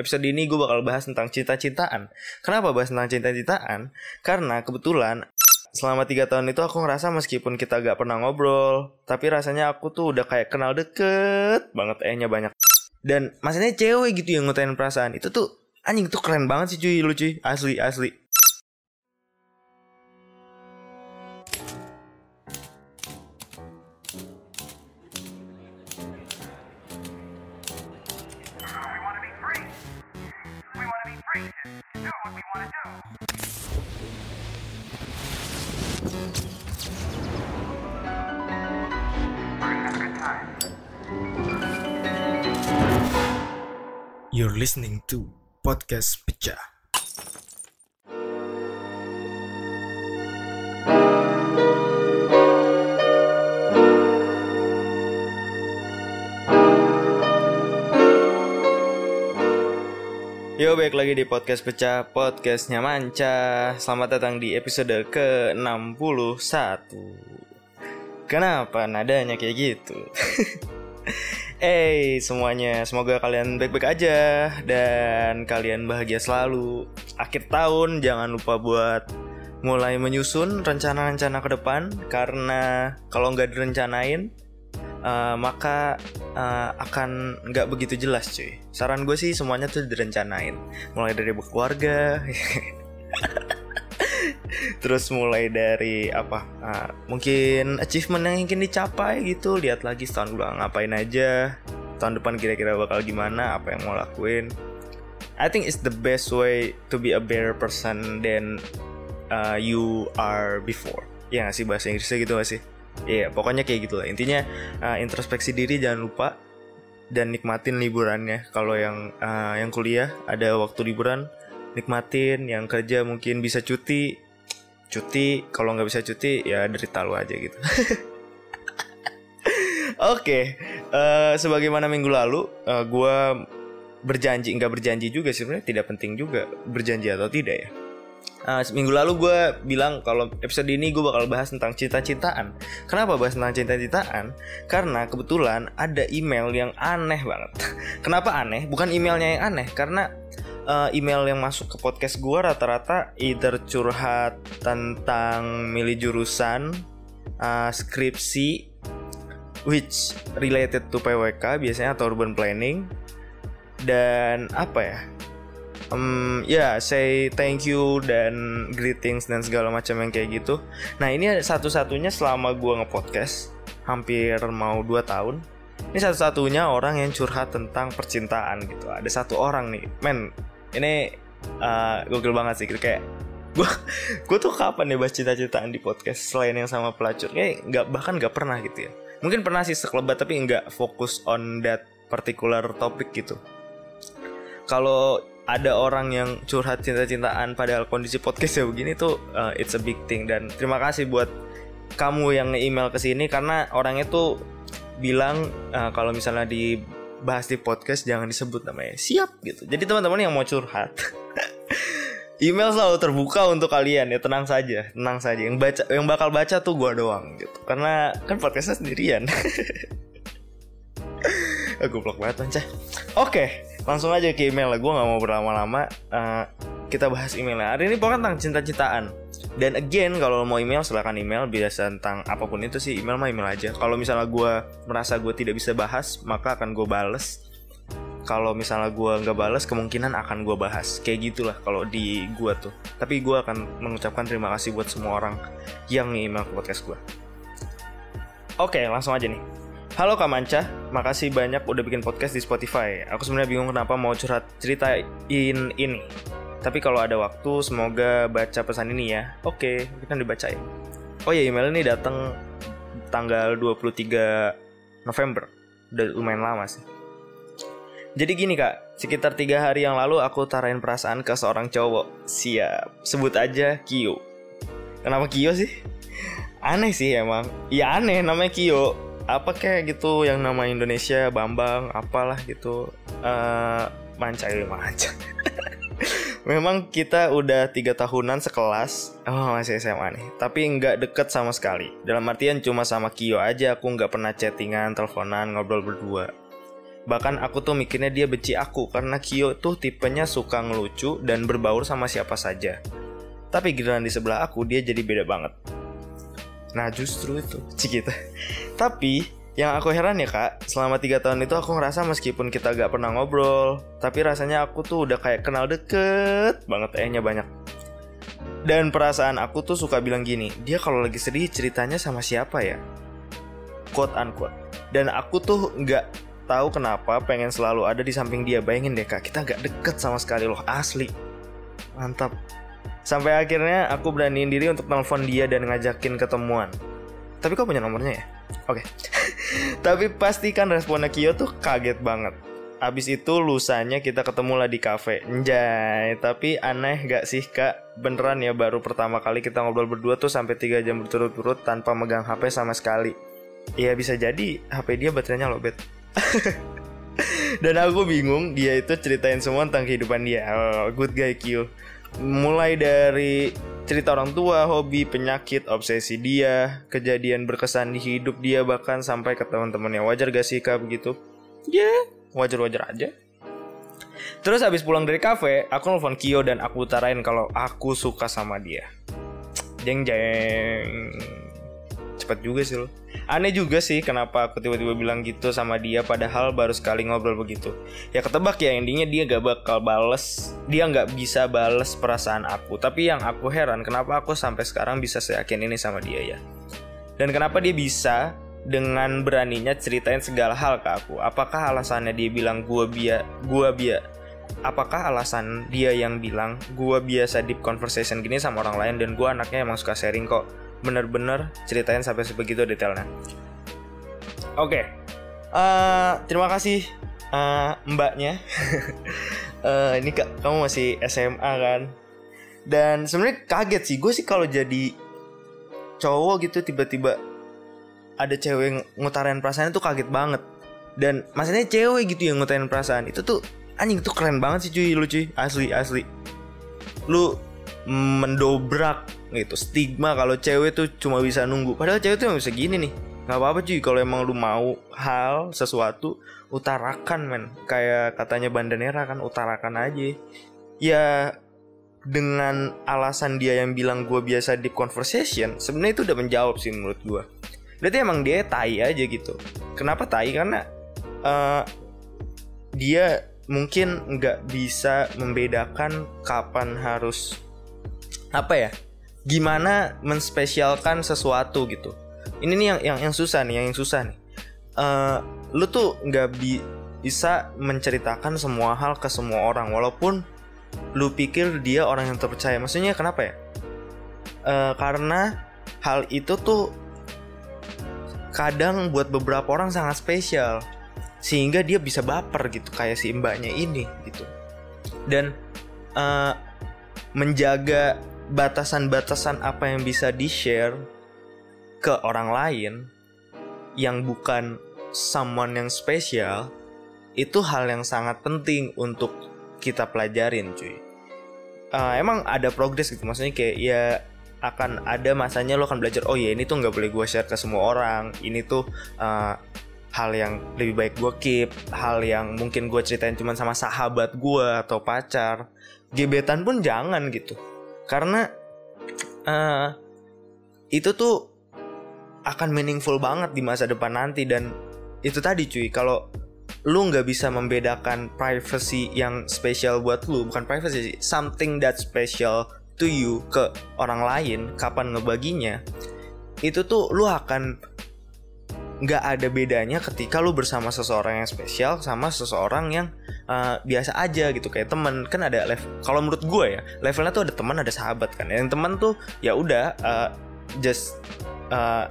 episode ini gue bakal bahas tentang cinta-cintaan. Kenapa bahas tentang cinta-cintaan? Karena kebetulan selama tiga tahun itu aku ngerasa meskipun kita gak pernah ngobrol, tapi rasanya aku tuh udah kayak kenal deket banget ehnya banyak. Dan maksudnya cewek gitu yang ngutain perasaan itu tuh anjing tuh keren banget sih cuy lu cuy asli asli. You're listening to Podcast Pecah. Yo, baik lagi di podcast pecah, podcastnya Manca. Selamat datang di episode ke-61. Kenapa nadanya kayak gitu? hey semuanya, semoga kalian baik-baik aja dan kalian bahagia selalu. Akhir tahun jangan lupa buat mulai menyusun rencana-rencana ke depan karena kalau nggak direncanain uh, maka uh, akan nggak begitu jelas cuy. Saran gue sih semuanya tuh direncanain, mulai dari berkeluarga. Terus mulai dari apa? Uh, mungkin achievement yang ingin dicapai gitu. Lihat lagi setahun gue ngapain aja. Tahun depan kira-kira bakal gimana? Apa yang mau lakuin? I think it's the best way to be a better person than uh, you are before. Ya gak sih bahasa Inggrisnya gitu gak sih? Iya, yeah, pokoknya kayak gitu lah. Intinya uh, introspeksi diri jangan lupa dan nikmatin liburannya. Kalau yang uh, yang kuliah ada waktu liburan, nikmatin. Yang kerja mungkin bisa cuti, cuti. Kalau nggak bisa cuti ya derita lu aja gitu. Oke, okay. uh, sebagaimana minggu lalu, uh, gue berjanji nggak berjanji juga sebenarnya tidak penting juga berjanji atau tidak ya. Uh, minggu lalu gue bilang kalau episode ini gue bakal bahas tentang cinta-cintaan. Kenapa bahas tentang cinta-cintaan? Karena kebetulan ada email yang aneh banget. Kenapa aneh? Bukan emailnya yang aneh, karena uh, email yang masuk ke podcast gue rata-rata either curhat tentang milih jurusan, uh, skripsi, which related to PWK biasanya atau urban planning, dan apa ya? Um, ya yeah, say thank you dan greetings dan segala macam yang kayak gitu. Nah ini satu-satunya selama gue ngepodcast hampir mau 2 tahun. Ini satu-satunya orang yang curhat tentang percintaan gitu. Ada satu orang nih, men. Ini uh, gokil banget sih, kayak gue gue tuh kapan nih bahas cinta-cintaan di podcast selain yang sama pelacur kayak nggak bahkan nggak pernah gitu ya mungkin pernah sih sekelebat tapi nggak fokus on that particular topic gitu kalau ada orang yang curhat cinta-cintaan padahal kondisi podcast ya begini tuh uh, it's a big thing. Dan terima kasih buat kamu yang nge-email ke sini karena orangnya tuh bilang uh, kalau misalnya dibahas di podcast jangan disebut namanya siap gitu. Jadi teman-teman yang mau curhat email selalu terbuka untuk kalian ya tenang saja tenang saja. Yang baca yang bakal baca tuh gua doang gitu. Karena kan podcastnya sendirian. Aku blok banget oke. okay langsung aja ke email. Lah gue nggak mau berlama-lama. Uh, kita bahas emailnya. Hari ini pokoknya tentang cinta-cintaan. Dan again kalau mau email silahkan email. Biasa tentang apa pun itu sih email mah email aja. Kalau misalnya gue merasa gue tidak bisa bahas maka akan gue bales. Kalau misalnya gue nggak bales kemungkinan akan gue bahas. Kayak gitulah kalau di gue tuh. Tapi gue akan mengucapkan terima kasih buat semua orang yang email ke podcast gue oke langsung aja nih Halo Kak Manca, makasih banyak udah bikin podcast di Spotify. Aku sebenarnya bingung kenapa mau curhat ceritain ini. Tapi kalau ada waktu, semoga baca pesan ini ya. Oke, kita dibacain. Oh ya, email ini datang tanggal 23 November. Udah lumayan lama sih. Jadi gini kak, sekitar tiga hari yang lalu aku tarain perasaan ke seorang cowok. Siap, sebut aja Kyo. Kenapa Kyo sih? Aneh sih emang. Ya aneh namanya Kyo apa kayak gitu yang nama Indonesia? Bambang apalah gitu. Uh, manca ya memang kita udah tiga tahunan sekelas. Oh masih SMA nih. Tapi nggak deket sama sekali. Dalam artian cuma sama Kio aja. Aku nggak pernah chattingan teleponan ngobrol berdua. Bahkan aku tuh mikirnya dia benci aku. Karena Kyo tuh tipenya suka ngelucu dan berbaur sama siapa saja. Tapi giliran di sebelah aku dia jadi beda banget. Nah justru itu. Cikita Tapi yang aku heran ya kak Selama 3 tahun itu aku ngerasa meskipun kita gak pernah ngobrol Tapi rasanya aku tuh udah kayak kenal deket banget ehnya banyak. Dan perasaan aku tuh suka bilang gini Dia kalau lagi sedih ceritanya sama siapa ya? Quote unquote. Dan aku tuh gak tahu kenapa pengen selalu ada di samping dia. Bayangin deh kak kita gak deket sama sekali loh Asli. Mantap Sampai akhirnya aku beraniin diri untuk telepon dia dan ngajakin ketemuan. Tapi kok punya nomornya ya? Oke. Okay. Tapi pastikan responnya Kyo tuh kaget banget. Abis itu lusanya kita ketemu lah di cafe Njay Tapi aneh gak sih kak Beneran ya baru pertama kali kita ngobrol berdua tuh sampai 3 jam berturut-turut Tanpa megang HP sama sekali Iya bisa jadi HP dia baterainya lobet Dan aku bingung dia itu ceritain semua tentang kehidupan dia oh, Good guy Q mulai dari cerita orang tua, hobi, penyakit, obsesi dia, kejadian berkesan di hidup dia bahkan sampai ke teman-temannya. Wajar gak sih kak begitu? Ya, yeah, wajar-wajar aja. Terus habis pulang dari kafe, aku nelfon Kyo dan aku utarain kalau aku suka sama dia. Jeng jeng. Cepet juga sih lo. Aneh juga sih kenapa aku tiba-tiba bilang gitu sama dia padahal baru sekali ngobrol begitu. Ya ketebak ya endingnya dia gak bakal bales, dia gak bisa bales perasaan aku. Tapi yang aku heran kenapa aku sampai sekarang bisa seyakin ini sama dia ya. Dan kenapa dia bisa dengan beraninya ceritain segala hal ke aku. Apakah alasannya dia bilang gua bia, gua bia, apakah alasan dia yang bilang gua biasa deep conversation gini sama orang lain dan gua anaknya emang suka sharing kok bener-bener ceritain sampai sebegitu detailnya. Oke, okay. uh, eh, terima kasih uh, mbaknya. uh, ini kak, kamu masih SMA kan? Dan sebenarnya kaget sih, gue sih kalau jadi cowok gitu tiba-tiba ada cewek ngutarain perasaan itu kaget banget. Dan maksudnya cewek gitu yang ngutarain perasaan itu tuh anjing tuh keren banget sih cuy lu cuy asli asli. Lu mendobrak gitu. Stigma kalau cewek tuh cuma bisa nunggu. Padahal cewek tuh yang bisa gini nih. Nggak apa-apa cuy kalau emang lu mau hal sesuatu utarakan men. Kayak katanya Bandanera kan utarakan aja. Ya dengan alasan dia yang bilang gue biasa deep conversation sebenarnya itu udah menjawab sih menurut gue berarti emang dia tai aja gitu. Kenapa tai? Karena uh, dia mungkin nggak bisa membedakan kapan harus apa ya? Gimana menspesialkan sesuatu gitu. Ini nih yang yang yang susah nih yang, yang susah nih. Uh, lu tuh nggak bi bisa menceritakan semua hal ke semua orang walaupun lu pikir dia orang yang terpercaya. Maksudnya kenapa ya? Uh, karena hal itu tuh kadang buat beberapa orang sangat spesial sehingga dia bisa baper gitu kayak si mbaknya ini gitu. Dan uh, menjaga batasan-batasan apa yang bisa di-share ke orang lain yang bukan someone yang spesial itu hal yang sangat penting untuk kita pelajarin cuy. Uh, emang ada progres gitu maksudnya kayak ya akan ada masanya lo akan belajar oh ya ini tuh nggak boleh gue share ke semua orang. Ini tuh uh, hal yang lebih baik gue keep hal yang mungkin gue ceritain cuma sama sahabat gue atau pacar. Gebetan pun jangan gitu karena uh, itu tuh akan meaningful banget di masa depan nanti. Dan itu tadi cuy kalau lu nggak bisa membedakan privacy yang spesial buat lu bukan privacy sih something that special to you ke orang lain kapan ngebaginya itu tuh lu akan nggak ada bedanya ketika lu bersama seseorang yang spesial sama seseorang yang uh, biasa aja gitu kayak temen. Kan ada level kalau menurut gue ya levelnya tuh ada teman ada sahabat kan. Yang teman tuh ya udah uh, just uh,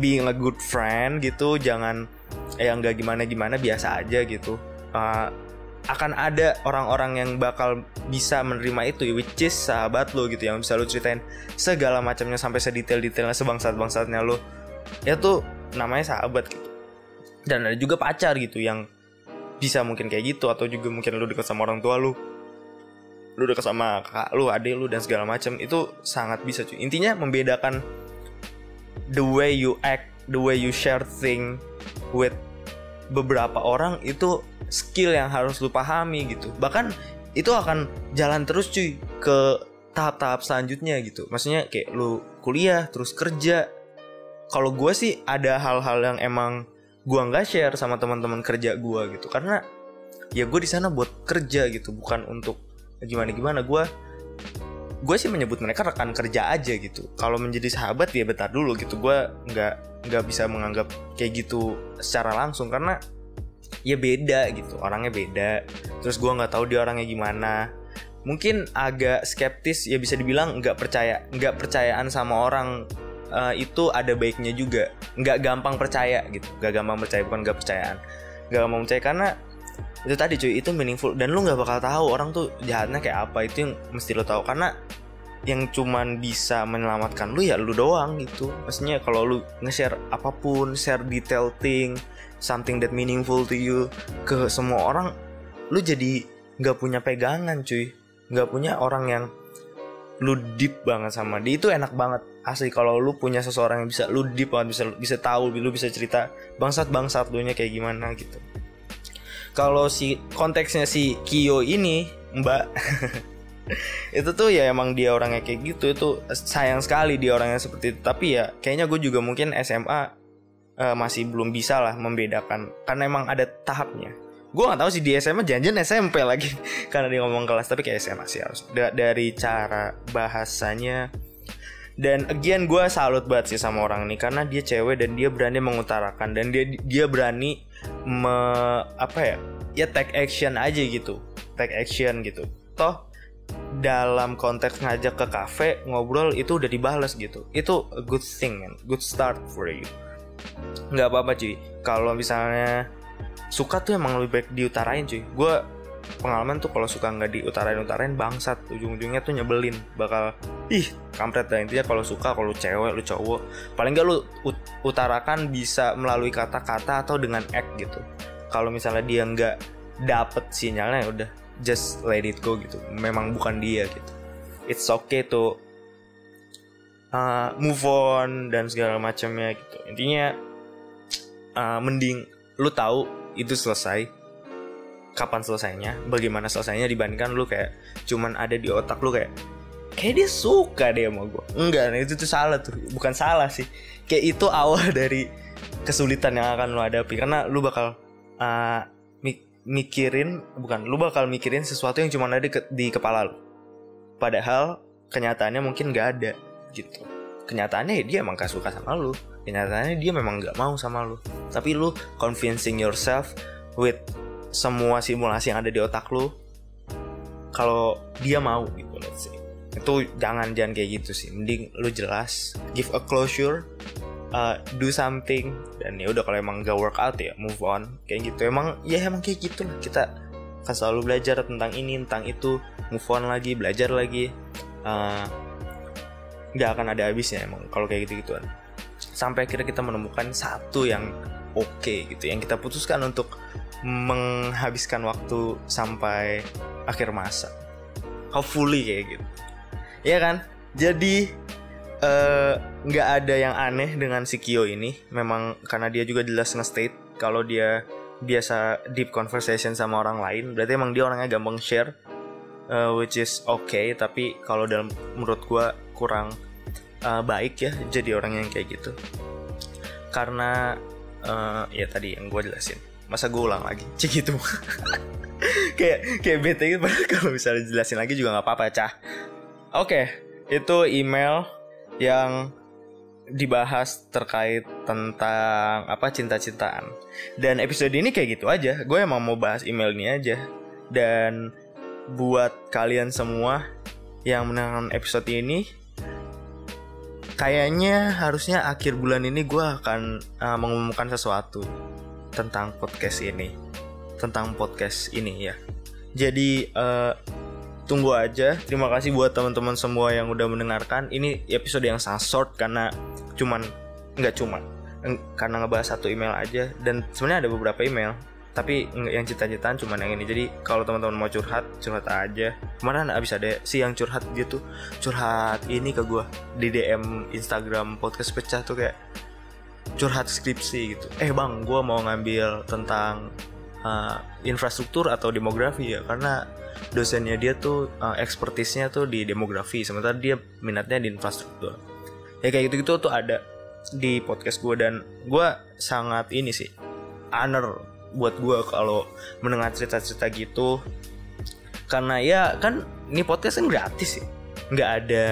being a good friend gitu jangan yang nggak gimana gimana biasa aja gitu. Uh, akan ada orang-orang yang bakal bisa menerima itu which is sahabat lo gitu yang bisa lo ceritain segala macamnya sampai sedetail-detailnya sebangsat-bangsatnya lo ya tuh namanya sahabat gitu. Dan ada juga pacar gitu yang bisa mungkin kayak gitu atau juga mungkin lu dekat sama orang tua lu. Lu dekat sama kakak lu adik lu dan segala macam. Itu sangat bisa cuy. Intinya membedakan the way you act the way you share thing with beberapa orang itu skill yang harus lu pahami gitu. Bahkan itu akan jalan terus cuy ke tahap-tahap selanjutnya gitu. Maksudnya kayak lu kuliah terus kerja kalau gue sih ada hal-hal yang emang gue nggak share sama teman-teman kerja gue gitu. Karena ya gue di sana buat kerja gitu bukan untuk gimana gimana gue gue sih menyebut mereka rekan kerja aja gitu. Kalau menjadi sahabat ya betar dulu gitu. Gue nggak nggak bisa menganggap kayak gitu secara langsung karena ya beda gitu orangnya beda. Terus gue nggak tahu dia orangnya gimana. Mungkin agak skeptis ya bisa dibilang nggak percaya nggak percayaan sama orang uh, itu ada baiknya juga. Nggak gampang percaya gitu. Nggak gampang percaya bukan nggak percayaan. Nggak gampang percaya karena itu tadi cuy itu meaningful. Dan lu nggak bakal tahu orang tuh jahatnya kayak apa. Itu yang mesti lo tahu. Karena yang cuman bisa menyelamatkan lu ya lu doang gitu. Maksudnya kalau lu nge-share apa pun share detail thing something that meaningful to you ke semua orang lu jadi nggak punya pegangan cuy. Nggak punya orang yang lu deep banget sama dia. Itu enak banget asli kalau lu punya seseorang yang bisa lu deep banget bisa bisa tahu lu bisa cerita bangsat bangsat lu nya kayak gimana gitu. Kalau si konteksnya si Kyo ini Mbak itu tuh ya emang dia orangnya kayak gitu itu sayang sekali dia orangnya seperti itu. Tapi ya kayaknya gue juga mungkin SMA uh, eh, masih belum bisa lah membedakan karena emang ada tahapnya. Gue nggak tahu sih di SMA janjian SMP lagi karena dia ngomong kelas tapi kayak SMA sih harus. Da dari cara bahasanya dan again gue salut banget sih sama orang ini karena dia cewek dan dia berani mengutarakan dan dia dia berani me, apa ya ya take action aja gitu take action gitu. Toh dalam konteks ngajak ke kafe ngobrol itu udah dibales gitu. Itu a good thing man. Good start for you. Nggak apa-apa cuy. Kalau misalnya suka tuh emang lebih baik diutarain cuy. Gue pengalaman tuh kalau suka nggak diutarain utarain bangsat. Ujung-ujungnya tuh nyebelin bakal ih kampret dah. Intinya kalau suka kalau cewek lu cowok paling nggak lu ut utarakan bisa melalui kata-kata atau dengan act gitu. Kalau misalnya dia nggak dapet sinyalnya ya udah just let it go gitu. Memang bukan dia gitu. It's okay to uh, move on dan segala macamnya gitu. Intinya uh, mending lu tahu itu selesai kapan selesainya bagaimana selesainya dibandingkan lu kayak cuman ada di otak lu kayak kayak dia suka deh sama gue enggak nah itu tuh salah tuh. Bukan salah sih. Kayak itu awal dari kesulitan yang akan lu hadapi. Karena lu bakal uh, mikirin bukan lu bakal mikirin sesuatu yang cuma ada di, di kepala lu. Padahal kenyataannya mungkin gak ada gitu. Kenyataannya ya dia emang gak suka sama lu. Kenyataannya dia memang gak mau sama lu. Tapi lu convincing yourself with semua simulasi yang ada di otak lu kalau dia mau gitu let's say. Itu jangan jangan kayak gitu sih. Mending lu jelas give a closure uh, do something dan ya udah kalau emang gak work out ya move on. Kayak gitu. Emang ya emang kayak gitu lah. Kita akan selalu belajar tentang ini tentang itu. Move on lagi belajar lagi. Uh, nggak akan ada habisnya emang kalau kayak gitu gituan sampai akhirnya kita menemukan satu yang oke okay, gitu. Yang kita putuskan untuk menghabiskan waktu sampai akhir masa. Hopefully kayak gitu. Ya kan? Jadi eh, nggak uh, ada yang aneh dengan si Kyo ini. Memang karena dia juga jelas nge-state kalau dia biasa deep conversation sama orang lain. Berarti emang dia orangnya gampang share uh, which is okay. Tapi kalau dalam menurut gue kurang uh, baik ya jadi orang yang kayak gitu. Karena uh, ya tadi yang gue jelasin. Masa gue ulang lagi? Cik gitu. Kayak kayak bete gitu. Kalau misalnya jelasin lagi juga nggak apa-apa cah. Oke okay, itu email yang dibahas terkait tentang apa cinta-cintaan. Dan episode ini kayak gitu aja. Gue emang mau bahas email ini aja. Dan buat kalian semua yang menonton episode ini kayaknya harusnya akhir bulan ini gue akan uh, mengumumkan sesuatu tentang podcast ini. Tentang podcast ini ya. Jadi uh, tunggu aja. Terima kasih buat teman-teman semua yang udah mendengarkan. Ini episode yang sangat short karena cuman nggak cuman. Karena ngebahas satu email aja. Dan sebenarnya ada beberapa email tapi yang cita-citaan cuman yang ini. Jadi kalau teman-teman mau curhat curhat aja. Kemarin abis ada si yang curhat dia tuh curhat ini ke gue di DM Instagram podcast pecah tuh kayak curhat skripsi gitu. Eh bang gue mau ngambil tentang uh, infrastruktur atau demografi ya. Karena dosennya dia tuh uh, ekspertisnya tuh di demografi. Sementara dia minatnya di infrastruktur. Ya kayak gitu gitu tuh ada di podcast gue dan gue sangat ini sih honor buat gue kalau mendengar cerita-cerita gitu. Karena ya kan ini podcast kan gratis sih. Nggak ada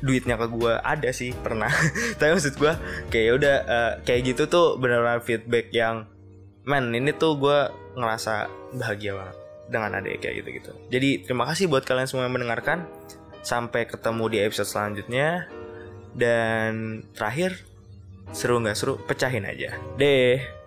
duitnya ke gue ada sih pernah. Tapi maksud gue kayak ya udah uh, kayak gitu tuh beneran feedback yang man ini tuh gue ngerasa bahagia banget dengan ada kayak gitu gitu jadi terima kasih buat kalian semua yang mendengarkan. Sampai ketemu di episode selanjutnya. Dan terakhir seru nggak seru? Pecahin aja. Deh